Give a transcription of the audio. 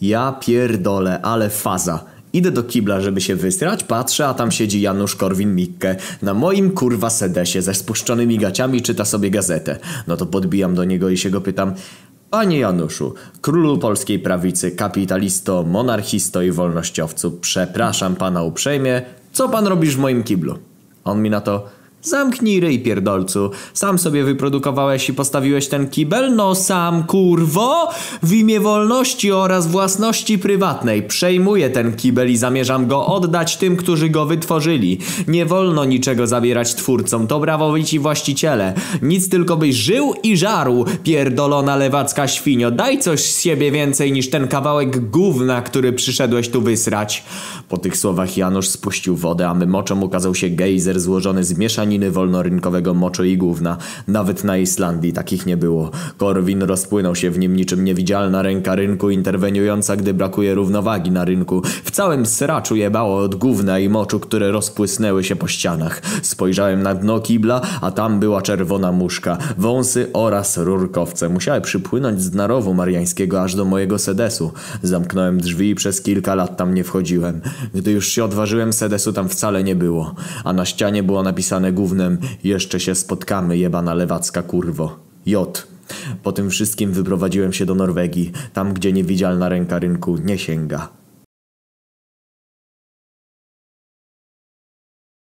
Ja pierdolę, ale faza. Idę do kibla, żeby się wysrać, patrzę, a tam siedzi Janusz Korwin-Mikke. Na moim kurwa sedesie ze spuszczonymi gaciami czyta sobie gazetę. No to podbijam do niego i się go pytam... Panie Januszu, królu polskiej prawicy, kapitalisto, monarchisto i wolnościowcu, przepraszam pana uprzejmie, co pan robisz w moim kiblu? On mi na to... Zamknij ryj, pierdolcu. Sam sobie wyprodukowałeś i postawiłeś ten kibel? No sam, kurwo! W imię wolności oraz własności prywatnej przejmuję ten kibel i zamierzam go oddać tym, którzy go wytworzyli. Nie wolno niczego zabierać twórcom, to brawowici właściciele. Nic tylko byś żył i żarł, pierdolona lewacka świnio. Daj coś z siebie więcej niż ten kawałek gówna, który przyszedłeś tu wysrać. Po tych słowach Janusz spuścił wodę, a my moczem ukazał się gejzer złożony z mieszaniny wolnorynkowego moczu i gówna. Nawet na Islandii takich nie było. Korwin rozpłynął się w nim niczym niewidzialna ręka rynku interweniująca, gdy brakuje równowagi na rynku. W całym sraczu jebało od gówna i moczu, które rozpłysnęły się po ścianach. Spojrzałem na dno kibla, a tam była czerwona muszka, wąsy oraz rurkowce. Musiały przypłynąć z narowu mariańskiego aż do mojego sedesu. Zamknąłem drzwi i przez kilka lat tam nie wchodziłem. Gdy już się odważyłem, sedesu tam wcale nie było. A na ścianie było napisane gównem jeszcze się spotkamy, jebana lewacka kurwo. J. Po tym wszystkim wyprowadziłem się do Norwegii, tam gdzie niewidzialna ręka rynku nie sięga.